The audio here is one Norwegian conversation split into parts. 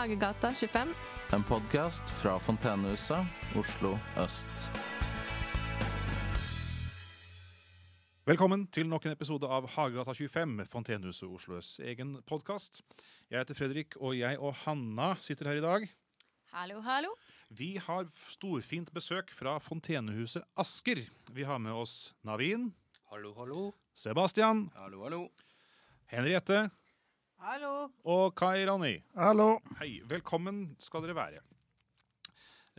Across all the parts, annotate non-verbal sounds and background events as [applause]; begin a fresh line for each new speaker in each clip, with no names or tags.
Hagegata 25.
En podkast fra Fontenehuset, Oslo øst.
Velkommen til nok en episode av Hagegata 25, Fontenehuset Oslos egen podkast. Jeg heter Fredrik, og jeg og Hanna sitter her i dag.
Hallo, hallo.
Vi har storfint besøk fra Fontenehuset Asker. Vi har med oss Navin,
Hallo, hallo.
Sebastian,
Hallo, hallo.
Henriette
Hallo.
og Kai Rani.
Hallo.
Hei, velkommen skal dere være.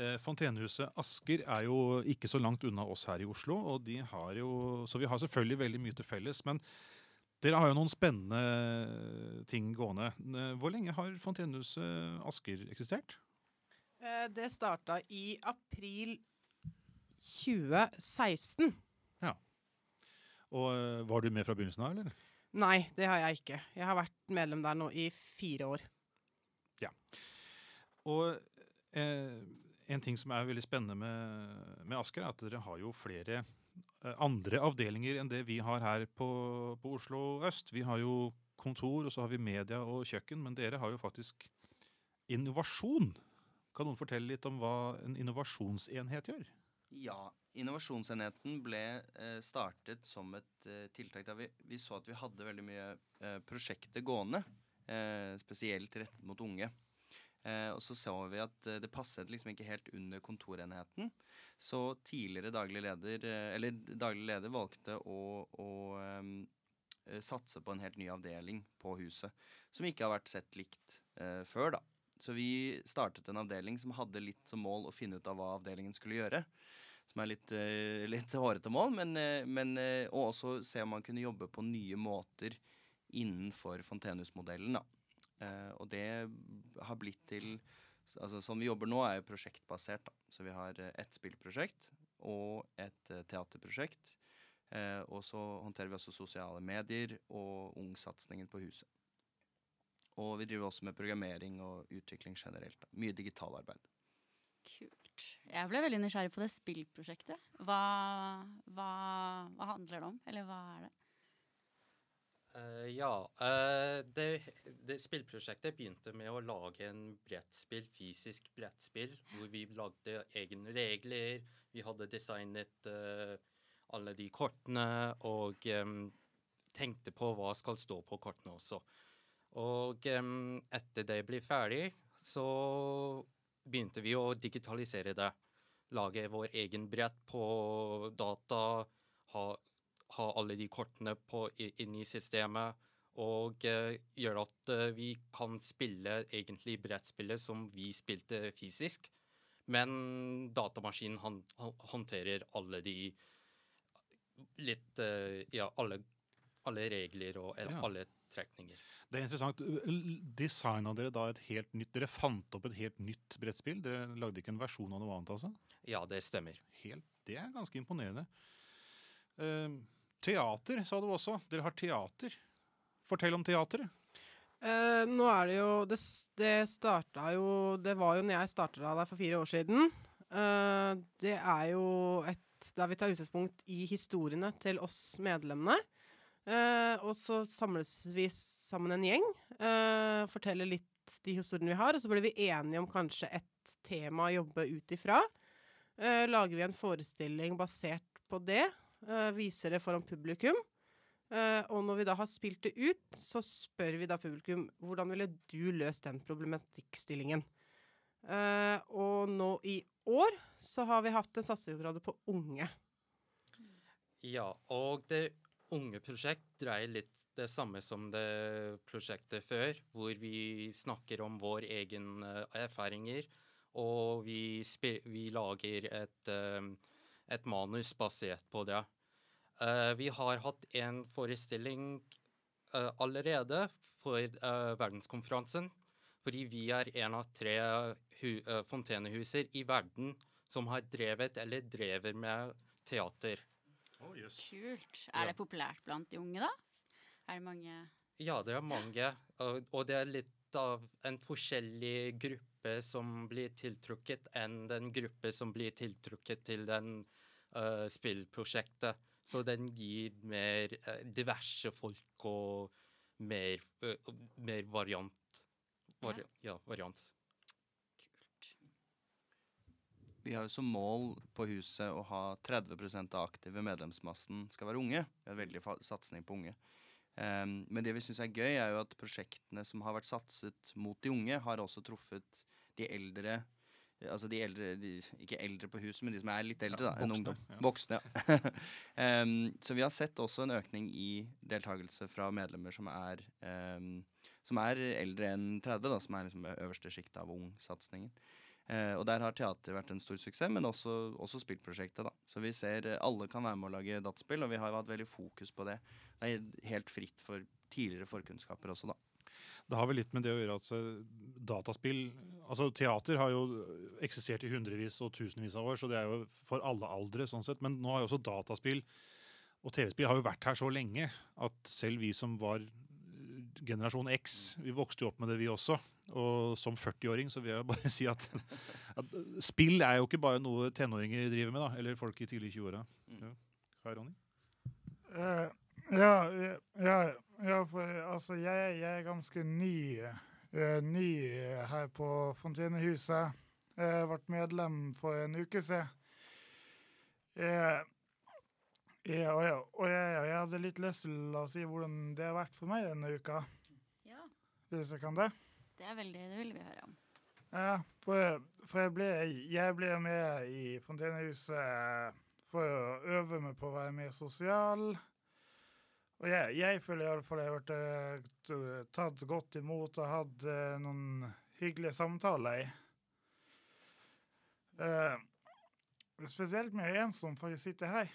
Eh, Fontenehuset Asker er jo ikke så langt unna oss her i Oslo, og de har jo, så vi har selvfølgelig veldig mye til felles. Men dere har jo noen spennende ting gående. Eh, Hvor lenge har Fontenehuset Asker eksistert?
Eh, Det starta i april 2016.
Ja. Og Var du med fra begynnelsen av, eller?
Nei, det har jeg ikke. Jeg har vært medlem der nå i fire år. Ja.
Og eh, en ting som er veldig spennende med, med Asker, er at dere har jo flere eh, andre avdelinger enn det vi har her på, på Oslo øst. Vi har jo kontor, og så har vi media og kjøkken, men dere har jo faktisk innovasjon. Kan noen fortelle litt om hva en innovasjonsenhet gjør?
Ja, Innovasjonsenheten ble eh, startet som et eh, tiltak da vi, vi så at vi hadde veldig mye eh, prosjekter gående. Spesielt rettet mot unge. Og så så vi at det passet liksom ikke helt under kontorenheten. Så tidligere daglig leder, eller daglig leder valgte å, å satse på en helt ny avdeling på huset. Som ikke har vært sett likt før, da. Så vi startet en avdeling som hadde litt som mål å finne ut av hva avdelingen skulle gjøre. Som er litt, eh, litt hårete mål, men, eh, men eh, og også se om man kunne jobbe på nye måter innenfor. Eh, og det har blitt til altså Sånn vi jobber nå, er jo prosjektbasert. da. Så vi har ett spillprosjekt og et teaterprosjekt. Og så håndterer vi også sosiale medier og ungsatsingen på huset. Og vi driver også med programmering og utvikling generelt. da. Mye digitalarbeid.
Kult. Jeg ble veldig nysgjerrig på det spillprosjektet. Hva, hva, hva handler det om, eller hva er det?
Uh, ja. Uh, det, det spillprosjektet begynte med å lage en brettspill, fysisk brettspill, hvor vi lagde egne regler. Vi hadde designet uh, alle de kortene og um, tenkte på hva skal stå på kortene også. Og um, etter det ble ferdig, så begynte vi å digitalisere det. Lage vår egen brett på data. ha ha alle de kortene på, i- systemet. Og uh, gjøre at uh, vi kan spille egentlig brettspillet som vi spilte fysisk. Men datamaskinen han, han, håndterer alle de litt uh, Ja, alle, alle regler og
Ja.
alle trekninger.
Det er interessant. Designa dere da et helt nytt Dere fant opp et helt nytt brettspill? Dere lagde ikke en versjon av noe annet, altså?
Ja, det stemmer.
Helt, det er ganske imponerende. Uh, teater, sa du også. Dere har teater. Fortell om teateret.
Uh, nå er det jo Det, det starta jo Det var jo når jeg starta der for fire år siden. Uh, det er jo et Der vi tar utgangspunkt i historiene til oss medlemmene. Eh, og så samles vi sammen en gjeng. Uh, forteller litt de historiene vi har, og så blir vi enige om kanskje et tema å jobbe ut ifra. Eh, lager vi en forestilling basert på det. eh, viser det foran publikum. Eh, og når vi da har spilt det ut, så spør vi da publikum hvordan ville du løst den problematikkstillingen. Eh, og nå i år så har vi hatt en satsingsområde på unge.
Ja, og det unge prosjekt dreier litt det samme som det prosjektet før, hvor vi snakker om vår egen eh, erfaringer, og vi, vi lager et, eh, et manus basert på det. Eh, vi har hatt en forestilling allerede for verdenskonferansen, fordi vi er en av tre eh, fontenehuser i verden som har drevet eller drever med teater.
Kult. Er det populært blant de unge, da? Er det mange
Ja, det er mange, og, det er litt av en forskjellig gruppe som blir tiltrukket enn den gruppe som blir tiltrukket til den uh, spillprosjektet. Så den gir mer uh, diverse folk og mer, uh, mer variant Var, ja, varians.
Vi har jo som mål på huset å ha 30 av aktive medlemsmassen skal være unge. Vi har veldig satsing på unge. Um, men det vi syns er gøy, er jo at prosjektene som har vært satset mot de unge, har også truffet de eldre Altså de eldre, de, ikke eldre på huset, men de som er litt eldre
Ja,
da, enn ungdom.
ja.
Voksne, ja. um, [laughs] så vi har sett også en økning i deltakelse fra medlemmer som er, um, som er eldre enn 30, da, som er liksom øverste sjikt av ung-satsingen. Eh, og der har teater vært en stor suksess, men også, også spillprosjektet. da. Så vi ser eh, alle kan være med å lage dataspill, og vi har hatt veldig fokus på det. Det er helt fritt for tidligere forkunnskaper også, da.
Det har vel litt med det å gjøre at eh, dataspill Altså teater har jo eksistert i hundrevis og tusenvis av år, så det er jo for alle aldre sånn sett. Men nå har jo også dataspill og TV-spill har jo vært her så lenge at selv vi som var eh, generasjon X, vi vokste jo opp med det vi også. Og som 40-åring så vil jeg bare [laughs] si at, at spill er jo ikke bare noe tenåringer driver med, da. Eller folk i tidlig 20-åra.
Mm.
Ja. Hei, Ronny?
Eh, ja, ja, ja, for altså jeg, jeg er ganske ny, uh, ny her på Fontenehuset. Jeg vært medlem for en uke siden. Eh, ja, og, jeg, og jeg, jeg hadde litt lyst til å si hvordan det har vært for meg denne uka,
Ja,
hvis jeg kan det.
Det er veldig, det vil vi høre om.
Ja, for, for jeg, ble, jeg ble med i Fontenehuset for å øve meg på å være mer sosial. Og jeg, jeg føler iallfall jeg har vært eh, tatt godt imot og hatt eh, noen hyggelige samtaler. Uh, spesielt med en som faktisk sitter her.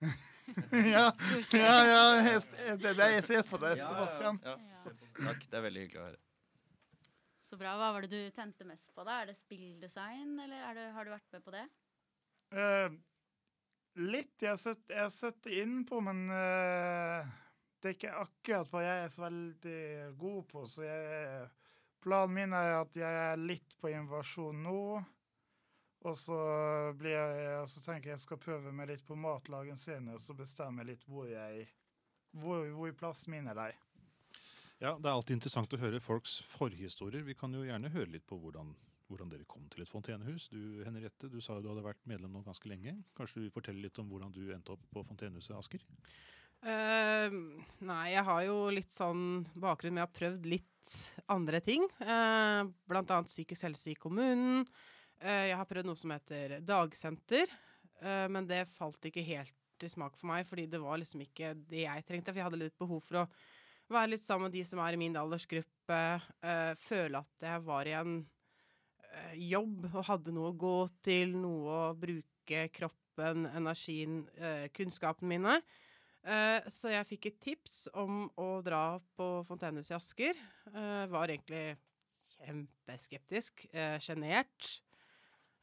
[laughs] [laughs] ja, ja, ja, jeg- det er det jeg ser på deg, Sebastian.
Ja,
Ja.
Takk, det er veldig hyggelig å høre.
Så bra. Hva var det du tente mest på, da? Er det spilldesign, eller er det, har du vært med på det?
Uh, litt. Jeg har sett, innpå, men uh, det er ikke akkurat hva jeg er så veldig god på. Så jeg, planen min er at jeg er litt på invasjon nå. Og så, blir jeg, og så tenker jeg jeg skal prøve meg litt på matlaging senere, og så bestemmer jeg litt hvor jeg hvor, hvor plass min er der.
Ja, Det er alltid interessant å høre folks forhistorier. Vi kan jo gjerne høre litt på hvordan, hvordan dere kom til et fontenehus. Du Henriette, du sa jo du hadde vært medlem nå ganske lenge. Kanskje du vil fortelle litt om hvordan du endte opp på fontenehuset, Asker?
Uh, nei, jeg har jo litt sånn bakgrunn med å ha prøvd litt andre ting. Uh, blant annet psykisk helse i kommunen. Eh, jeg har prøvd noe som heter dagsenter, eh, men det falt ikke helt til smak for meg, fordi det var liksom ikke det jeg trengte. For jeg hadde litt behov for å være litt sammen med de som er i min aldersgruppe. eh, føle at jeg var i en jobb og hadde noe å gå til, noe å bruke kroppen, energien, kunnskapen mine. Så jeg fikk et tips om å dra på Fontenehuset i Asker. Var egentlig kjempeskeptisk, sjenert.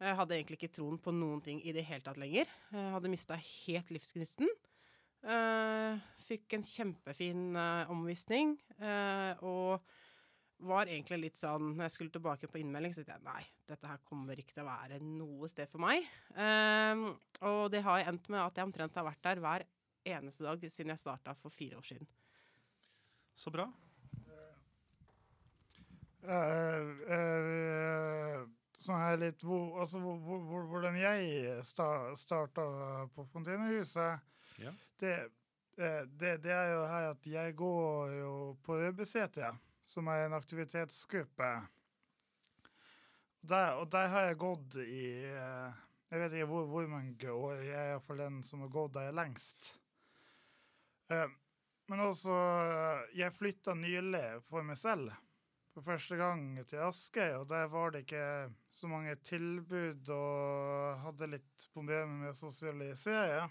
Jeg hadde egentlig ikke troen på noen ting i det hele tatt lenger. Jeg hadde mista helt livsgnisten. Eh, fikk en kjempefin eh, omvisning, eh, og var egentlig litt sånn Når jeg skulle tilbake på innmelding, så tenkte jeg nei, dette her kommer ikke til å være noe sted for meg. Eh, og det har endt med at jeg omtrent har vært der hver eneste dag siden jeg starta for fire år siden.
Så bra.
Eh, eh, sånn her litt hvor, altså, hvor, hvor, hvor, hvordan jeg sta, starta på Fontenehuset.
Ja.
Det, eh, det, det er jo her at jeg går jo på ØBCT, som er en aktivitetsgruppe. Der, og der har jeg gått i eh, Jeg vet ikke hvor, hvor mange år. Jeg er iallfall den som har gått der lengst. Eh, men også Jeg flytta nylig for meg selv for første gang til Askøy, og der var det ikke så mange tilbud og hadde litt problemer med å sosialisere.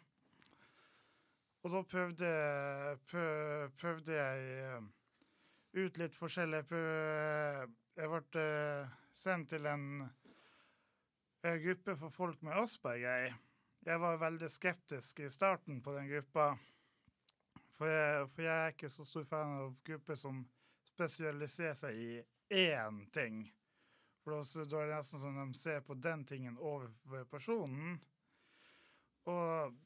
Og da prøvde, prøv, prøvde jeg eh, ut litt forskjellig. Jeg ble eh, sendt til en gruppe for folk med Asperger. Jeg var veldig skeptisk i starten på den gruppa. For jeg, for jeg er ikke så stor fan av grupper som spesialiserer seg i én ting. For da er det nesten som de ser på den tingen over personen. Og,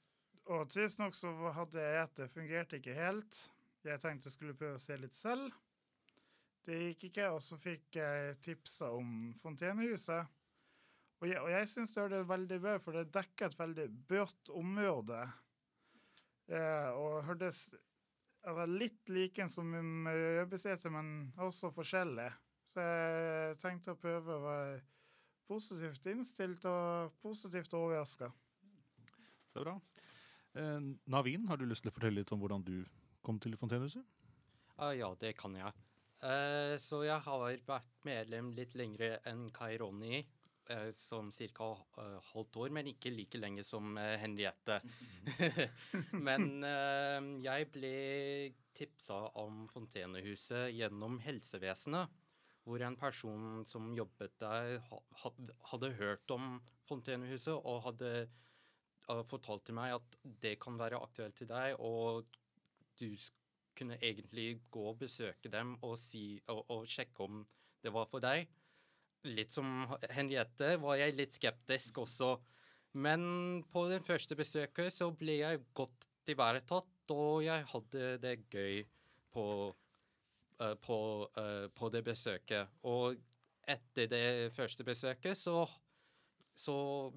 og tidsnok så hadde jeg et det fungerte ikke helt. jeg tenkte jeg skulle prøve å se litt selv. Det gikk ikke, og så fikk jeg tipsa om Fontenehuset. Og jeg, og jeg syns det er veldig bra, for det dekker et veldig bredt område. Eh, og hørtes altså, litt like som Rødbeseter, men også forskjellig. Så jeg tenkte å prøve å være positivt innstilt og positivt overraska.
Det er bra. Eh, Navin, har du lyst til å fortelle litt om hvordan du kom til Fontenehuset?
Uh, ja, det kan jeg. Uh, så jeg har vært medlem litt lengre enn Kai Ronny, eh, som ca. Uh, halvt år, men ikke like lenge som eh, Henriette. [laughs] men eh, jeg ble tipsa om Fontenehuset gjennom helsevesenet, hvor en person som jobbet der, hadde hørt om Fontenehuset og hadde fortalt til meg at det kan være aktuelt til deg, og du kunne egentlig gå og besøke dem og, si, og, og sjekke om det var for deg. Litt som Henriette var jeg litt skeptisk også. Men på den første besøket så ble jeg godt ivaretatt, og jeg hadde det gøy på, eh, på, eh, på det besøket. Og etter det første besøket så, så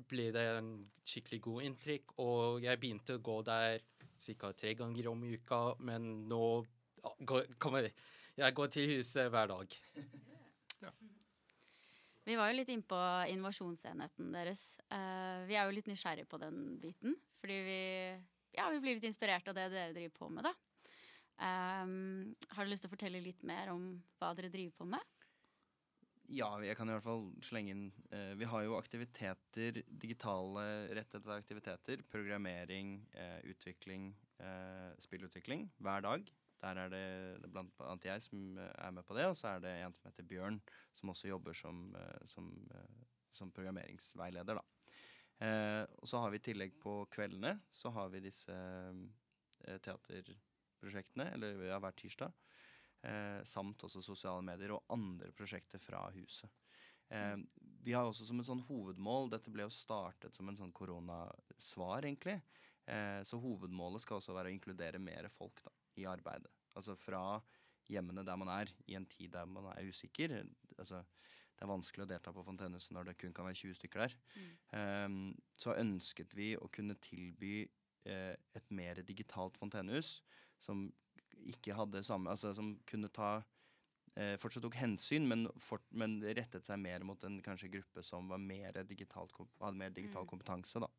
ble det en skikkelig god inntrykk, og jeg begynte å gå der ca. tre ganger om uka, men nå går, kommer jeg går til huset hver dag. [laughs]
Vi var jo litt innpå innovasjonsenheten deres. Eh, vi er jo litt nysgjerrig på den biten. Fordi vi, ja, vi blir litt inspirert av det dere driver på med, da. Um, har du lyst til å fortelle litt mer om hva dere driver på med?
Ja, jeg kan i hvert fall slenge inn eh, Vi har jo aktiviteter, digitale rettede aktiviteter. Programmering, eh, utvikling, eh, spillutvikling hver dag. Der er det, blant annet jeg som eh, er med på det, og så er det en som heter Bjørn, som også jobber som, eh, som, eh, som programmeringsveileder, da. Eh, og så har vi i tillegg på kveldene så har vi disse eh, teaterprosjektene, eller ja, hver tirsdag. Eh, samt også sosiale medier og andre prosjekter fra huset. Eh, vi har også som et sånn hovedmål Dette ble jo startet som en sånn koronasvar, egentlig. Eh, så hovedmålet skal også være å inkludere mer folk da, i arbeidet. Altså fra hjemmene der man er, i en tid der man er usikker. Altså, det er vanskelig å delta på Fontenehuset når det kun kan være 20 stykker der. Eh, så ønsket vi å kunne tilby uh, et mer digitalt fontenehus som ikke hadde samme Altså som kunne ta uh, Fortsatt tok hensyn, men, for, men rettet seg mer mot en kanskje gruppe som var mer digitalt, hadde mer digital
Mm.
kompetanse, da.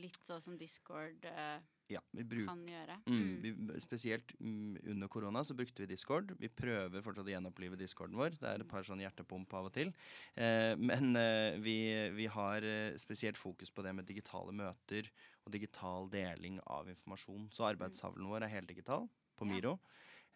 Litt sånn som Discord eh,
Ja, vi bruk,
kan gjøre.
mm,
Mm.
vi, spesielt mm, under korona så brukte vi Discord. Vi prøver fortsatt å gjenopplive Discorden vår. Det er et par sånn hjertepump av og til. Eh, men eh, vi, vi har eh, spesielt fokus på det med digitale møter og digital deling av informasjon. Så arbeidstavlen vår er heldigital på
Ja.
Miro.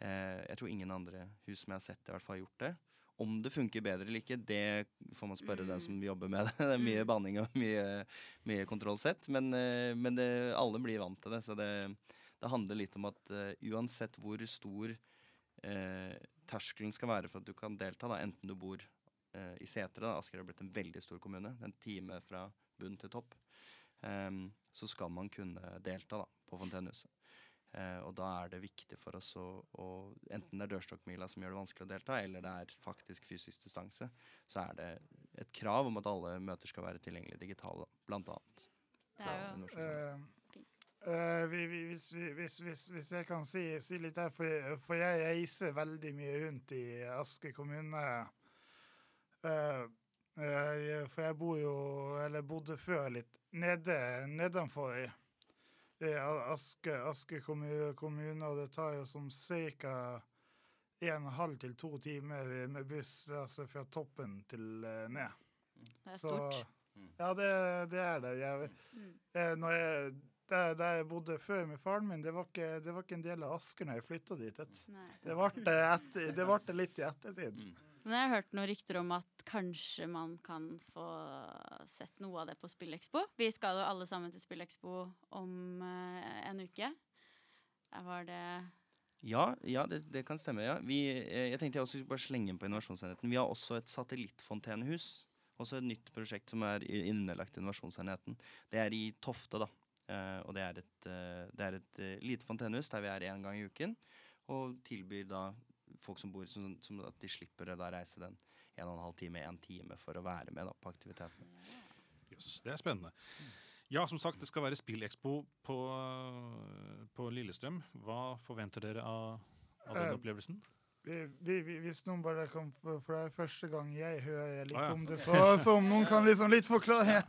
Eh, jeg tror ingen andre hus som jeg har sett, i hvert fall har gjort det. Om det funker bedre eller ikke, det får man spørre den
Mm.
som jobber med det. [laughs] Det er mye
Mm.
banning og mye, mye kontrollsett, men, eh, men det, alle blir vant til det. Så det, det handler litt om at uh, uansett hvor stor uh, terskelen skal være for at du kan delta, da, enten du bor uh, i Setre, Asker har blitt en veldig stor kommune, en time fra bunn til topp, um, så skal man kunne delta da, på Fontenehuset. Eh, og da er det viktig for oss å, å Enten det er dørstokkmila som gjør det vanskelig å delta, eller det er faktisk fysisk distanse, så er det et krav om at alle møter skal være tilgjengelige digitale, blant annet.
Det er jo
Universitetet.
Eh, eh, vi, vi, hvis, hvis, hvis, hvis jeg kan si, si litt her, for, for jeg reiser veldig mye rundt i Asker kommune. Uh, uh, for jeg bor jo, eller bodde før litt nede, nedenfor Aske, Aske kommune, kommune, og det tar jo som ca. en og halv til to timer med buss altså fra toppen til eh, ned.
Det er
Så-
stort.
Ja, det, det er det. Jeg,
Mm.
eh, når jeg, der, der jeg bodde før med faren min, det var ikke, det var ikke en del av Asker når jeg flytta dit. Det ble etter- det ble det litt i ettertid.
Mm.
Men jeg har hørt noen rykter om at kanskje man kan få sett noe av det på Spillekspo. Vi skal jo alle sammen til Spillekspo om eh, en uke. Var det
Ja, ja det, det kan stemme. ja. Vi, eh, jeg tenkte jeg også skulle bare slenge inn på Innovasjonsenheten. Vi har også et satellittfontenehus. Også et nytt prosjekt som er underlagt Innovasjonsenheten. Det er i Tofte, da. Eh, og det er et, det er et lite fontenehus der vi er én gang i uken. Og tilbyr da folk som bor som, som at de slipper å da reise den en og en halv time, en time for å være med da, på aktiviteten.
Jøss, det er spennende. Ja, som sagt, det skal være Spillekspo på, på Lillestrøm. Hva forventer dere av, av den
Eh,
opplevelsen?
Vi, vi, vi, hvis noen bare kan For det er første gang jeg hører litt
Ah, ja.
om det, [laughs] så, så om noen kan liksom litt forklare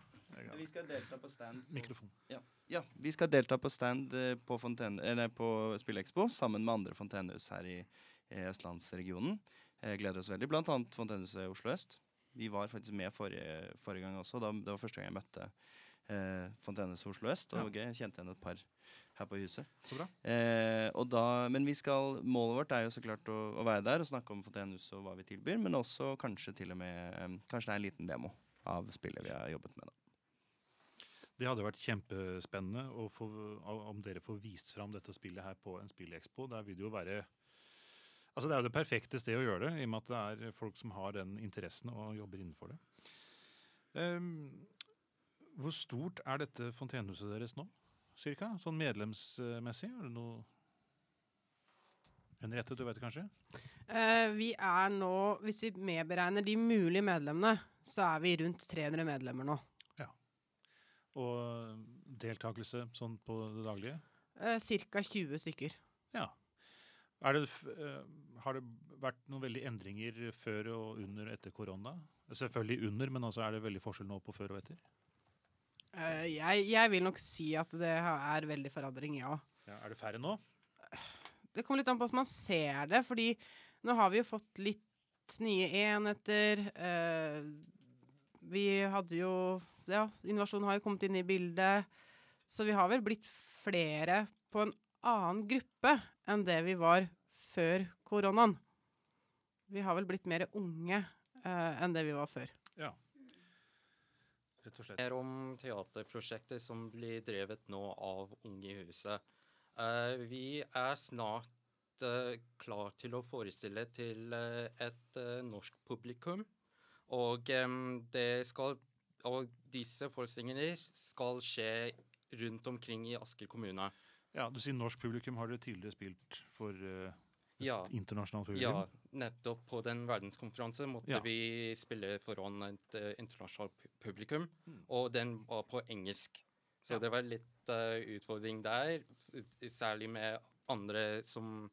Vi skal delta på stand
Mikrofon.
Ja, vi skal delta på stand eh, på, Fonten- eller på Spillekspo sammen med andre fontenehus her i, i østlandsregionen. Jeg gleder oss veldig. Blant annet Fontenehuset Oslo øst. Vi var faktisk med forrige, forrige gang også. Da, det var første gang jeg møtte eh, Fontenehuset Oslo øst. Og
Ja.
Jeg kjente igjen et par her på huset.
Så bra.
Eh, og da, men vi skal, målet vårt er jo så klart å, å være der og snakke om Fontenehuset og hva vi tilbyr. Men også kanskje til og med eh, Kanskje det er en liten demo av spillet vi har jobbet med. da.
Det hadde vært kjempespennende få, om dere får vist fram dette spillet her på en spillekspo. Der vil det jo være Altså Det er jo det perfekte stedet å gjøre det, i og med at det er folk som har den interessen og jobber innenfor det. Um, hvor stort er dette fontenehuset deres nå, cirka? Sånn medlemsmessig? Er det noe Henriette, du vet kanskje?
Uh, vi er nå, hvis vi medberegner de mulige medlemmene, så er vi rundt 300 medlemmer nå. Ja.
Og deltakelse sånn på det daglige?
Uh, Ca. 20 stykker.
Ja. Det, eh, har det vært noen veldig endringer før og under og etter korona? Selvfølgelig under, men altså er det veldig forskjell nå på før og etter?
Eh, jeg, jeg vil nok si at det er veldig forandring, ja.
Ja, er det færre nå?
Det kommer litt an på hvordan man ser det, fordi nå har vi jo fått litt nye enheter. Eh, vi hadde jo Ja, innovasjon har jo kommet inn i bildet. Så vi har vel blitt flere på en annen gruppe enn det vi var før koronaen. Vi har vel blitt mer unge eh, enn det vi var før.
Ja. Rett og slett.
Mer om teaterprosjekter som blir drevet nå av Unge i huset. Eh, vi er snart eh, klar til å forestille til eh, et eh, norsk publikum. Og em, det skal Og disse forestillingene skal skje rundt omkring i Asker kommune.
Ja, Du sier norsk publikum. Har dere tidligere spilt for uh, et
Ja.
internasjonalt
Ja, nettopp på den verdenskonferansen måtte
Ja.
vi spille foran et uh, internasjonalt publikum,
Mm.
og den var på engelsk. Så
Ja.
det var litt uh, utfordring der, særlig med andre som,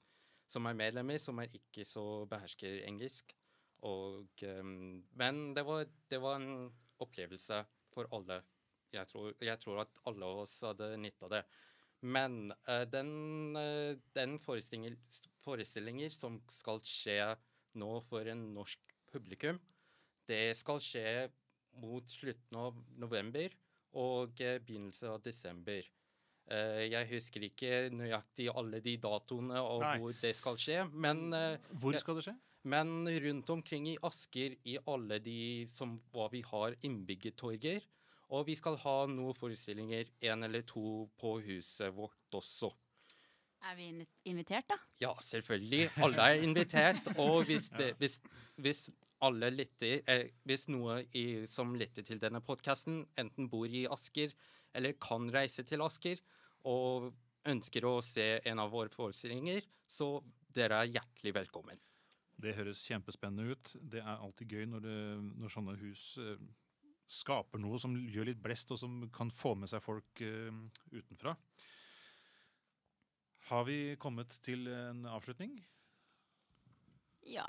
som er medlemmer, som er ikke så behersker engelsk. Og, um, men det var, det var en opplevelse for alle. Jeg tror, jeg tror at alle av oss hadde nytte av det. Men uh, den, uh, den forestillinger, forestillinger som skal skje nå for en norsk publikum, det skal skje mot slutten av november og uh, begynnelsen av desember. Jeg husker ikke nøyaktig alle de datoene og
Nei.
hvor det skal skje, men
Hvor skal det skje?
men rundt omkring i Asker, i alle de som hva vi har innbyggertorger. Og vi skal ha noen forestillinger, én eller to, på huset vårt også.
Er vi invitert, da?
Ja, selvfølgelig. Alle er invitert. Og hvis, det, [laughs] hvis, hvis alle lytter eh, Hvis noe i, som lytter til denne podkasten, enten bor i Asker eller kan reise til Asker og ønsker å se en av våre forestillinger, så dere er hjertelig velkommen.
Det høres kjempespennende ut. Det er alltid gøy når, det, når sånne hus eh, skaper noe som gjør litt blest, og som kan få med seg folk uh, utenfra. Har vi kommet til en avslutning?
Ja,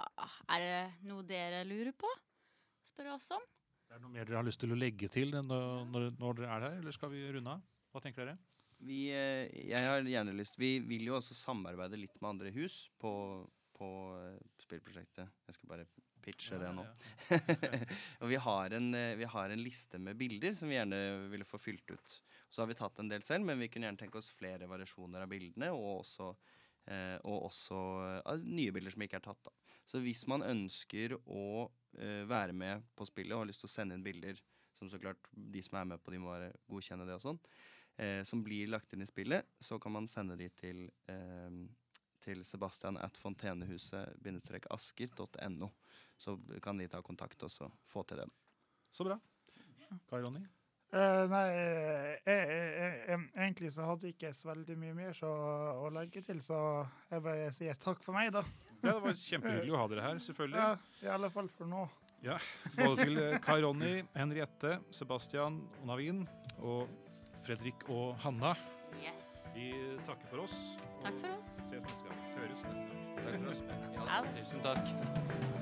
er det noe dere lurer på? Spør oss om.
Er det noe mer dere har lyst til å legge til når, når, når dere er her, eller skal vi runde av? Hva tenker dere?
Vi, eh, jeg har gjerne lyst Vi vil jo også samarbeide litt med andre hus på, på eh, spillprosjektet. Jeg skal bare pitche det nå. [laughs] og vi har, en, eh, vi har en liste med bilder som vi gjerne ville få fylt ut. Så har vi tatt en del selv, men vi kunne gjerne tenke oss flere variasjoner av bildene, og også, eh, og også eh, nye bilder som ikke er tatt. da. Så hvis man ønsker å eh, være med på spillet og har lyst til å sende inn bilder, som så klart de som er med på, de må bare godkjenne det og sånn, eh, som blir lagt inn i spillet, så kan man sende de til, eh, til Sebastian at fontenehuset-asker.no. Så kan vi ta kontakt og så få til det.
Så bra. Kai Ronny?
Uh, nei, eh, jeg, jeg, jeg, egentlig så hadde jeg ikke så veldig mye mer så, å legge til, så jeg bare sier takk for meg, da.
Ja, det var kjempehyggelig å ha dere her, selvfølgelig.
Ja, I alle fall for nå.
Både til eh, Kai Ronny, Henriette, Sebastian og Navin og Fredrik og Hanna.
Yes.
Vi takker for oss.
Takk for oss.
Ses neste gang. Høres neste gang.
Takk for oss.
Ja, tusen takk.